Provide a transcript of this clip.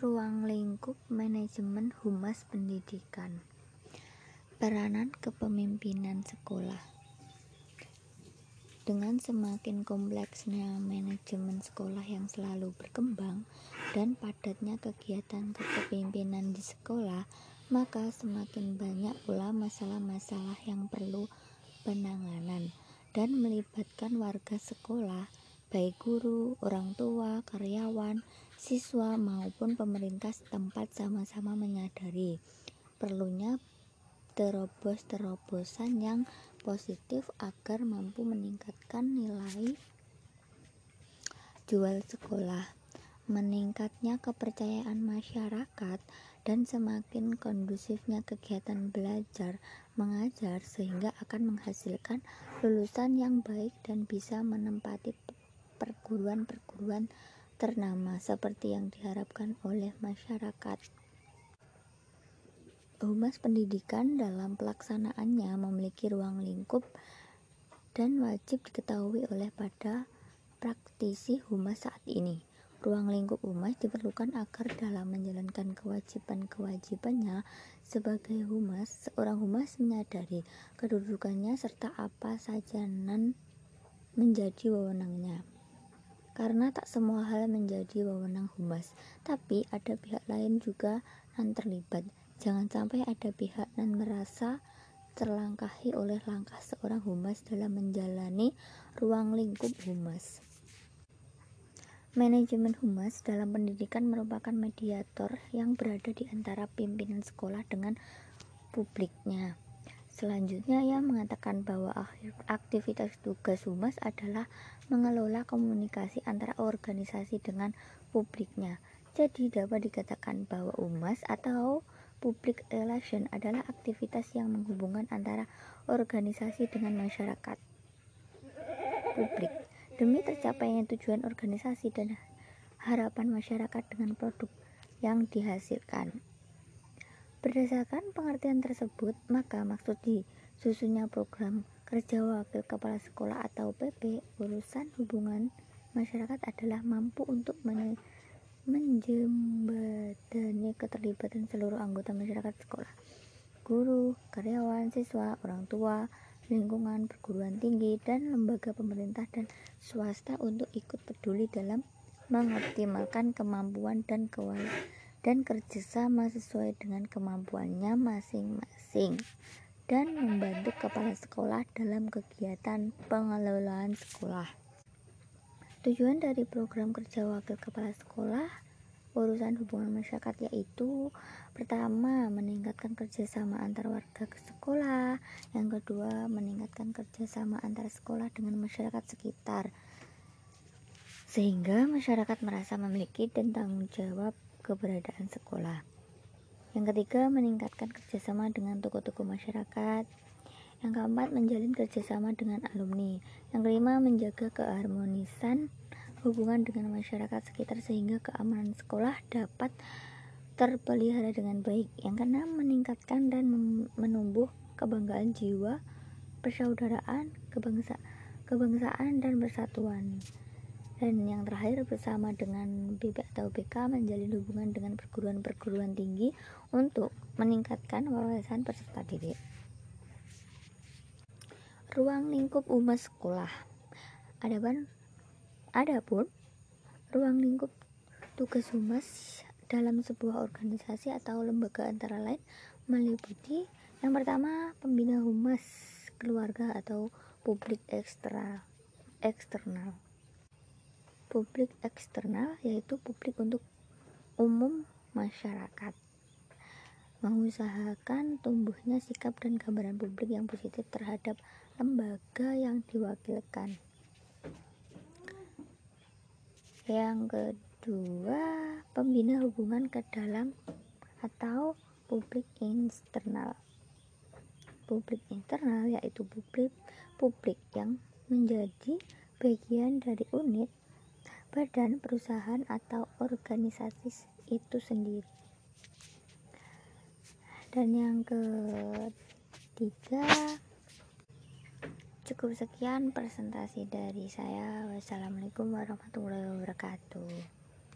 Ruang lingkup manajemen humas pendidikan. Peranan kepemimpinan sekolah. Dengan semakin kompleksnya manajemen sekolah yang selalu berkembang dan padatnya kegiatan kepemimpinan di sekolah, maka semakin banyak pula masalah-masalah yang perlu penanganan dan melibatkan warga sekolah, baik guru, orang tua, karyawan, siswa maupun pemerintah setempat sama-sama menyadari perlunya terobos-terobosan yang positif agar mampu meningkatkan nilai jual sekolah, meningkatnya kepercayaan masyarakat, dan semakin kondusifnya kegiatan belajar mengajar sehingga akan menghasilkan lulusan yang baik dan bisa menempati perguruan-perguruan ternama seperti yang diharapkan oleh masyarakat. Humas pendidikan dalam pelaksanaannya memiliki ruang lingkup dan wajib diketahui oleh pada praktisi humas saat ini. Ruang lingkup humas diperlukan agar dalam menjalankan kewajiban-kewajibannya sebagai humas, seorang humas menyadari kedudukannya serta apa saja nan menjadi wewenangnya karena tak semua hal menjadi wewenang humas, tapi ada pihak lain juga yang terlibat. Jangan sampai ada pihak yang merasa terlangkahi oleh langkah seorang humas dalam menjalani ruang lingkup humas. Manajemen humas dalam pendidikan merupakan mediator yang berada di antara pimpinan sekolah dengan publiknya. Selanjutnya, ia mengatakan bahwa aktivitas tugas humas adalah mengelola komunikasi antara organisasi dengan publiknya. Jadi, dapat dikatakan bahwa humas atau public relation adalah aktivitas yang menghubungkan antara organisasi dengan masyarakat publik demi tercapainya tujuan organisasi dan harapan masyarakat dengan produk yang dihasilkan. Berdasarkan pengertian tersebut, maka maksud disusunnya program kerja wakil kepala sekolah atau PP urusan hubungan masyarakat adalah mampu untuk menjembatani keterlibatan seluruh anggota masyarakat sekolah, guru, karyawan, siswa, orang tua, lingkungan, perguruan tinggi, dan lembaga pemerintah dan swasta untuk ikut peduli dalam mengoptimalkan kemampuan dan kewajiban dan kerjasama sesuai dengan kemampuannya masing-masing dan membantu kepala sekolah dalam kegiatan pengelolaan sekolah. Tujuan dari program kerja wakil kepala sekolah urusan hubungan masyarakat yaitu pertama meningkatkan kerjasama antar warga ke sekolah, yang kedua meningkatkan kerjasama antar sekolah dengan masyarakat sekitar sehingga masyarakat merasa memiliki dan tanggung jawab keberadaan sekolah. Yang ketiga, meningkatkan kerjasama dengan toko-toko masyarakat. Yang keempat, menjalin kerjasama dengan alumni. Yang kelima, menjaga keharmonisan hubungan dengan masyarakat sekitar sehingga keamanan sekolah dapat terpelihara dengan baik. Yang keenam, meningkatkan dan menumbuh kebanggaan jiwa, persaudaraan, kebangsa kebangsaan dan persatuan dan yang terakhir bersama dengan BB atau BK menjalin hubungan dengan perguruan-perguruan tinggi untuk meningkatkan wawasan peserta didik. Ruang lingkup umat sekolah. Adapun adapun ruang lingkup tugas humas dalam sebuah organisasi atau lembaga antara lain meliputi yang pertama pembina humas keluarga atau publik eksternal eksternal publik eksternal yaitu publik untuk umum masyarakat. Mengusahakan tumbuhnya sikap dan gambaran publik yang positif terhadap lembaga yang diwakilkan. Yang kedua pembina hubungan ke dalam atau publik internal publik internal yaitu publik publik yang menjadi bagian dari unit badan perusahaan atau organisasi itu sendiri. Dan yang ketiga cukup sekian presentasi dari saya. Wassalamualaikum warahmatullahi wabarakatuh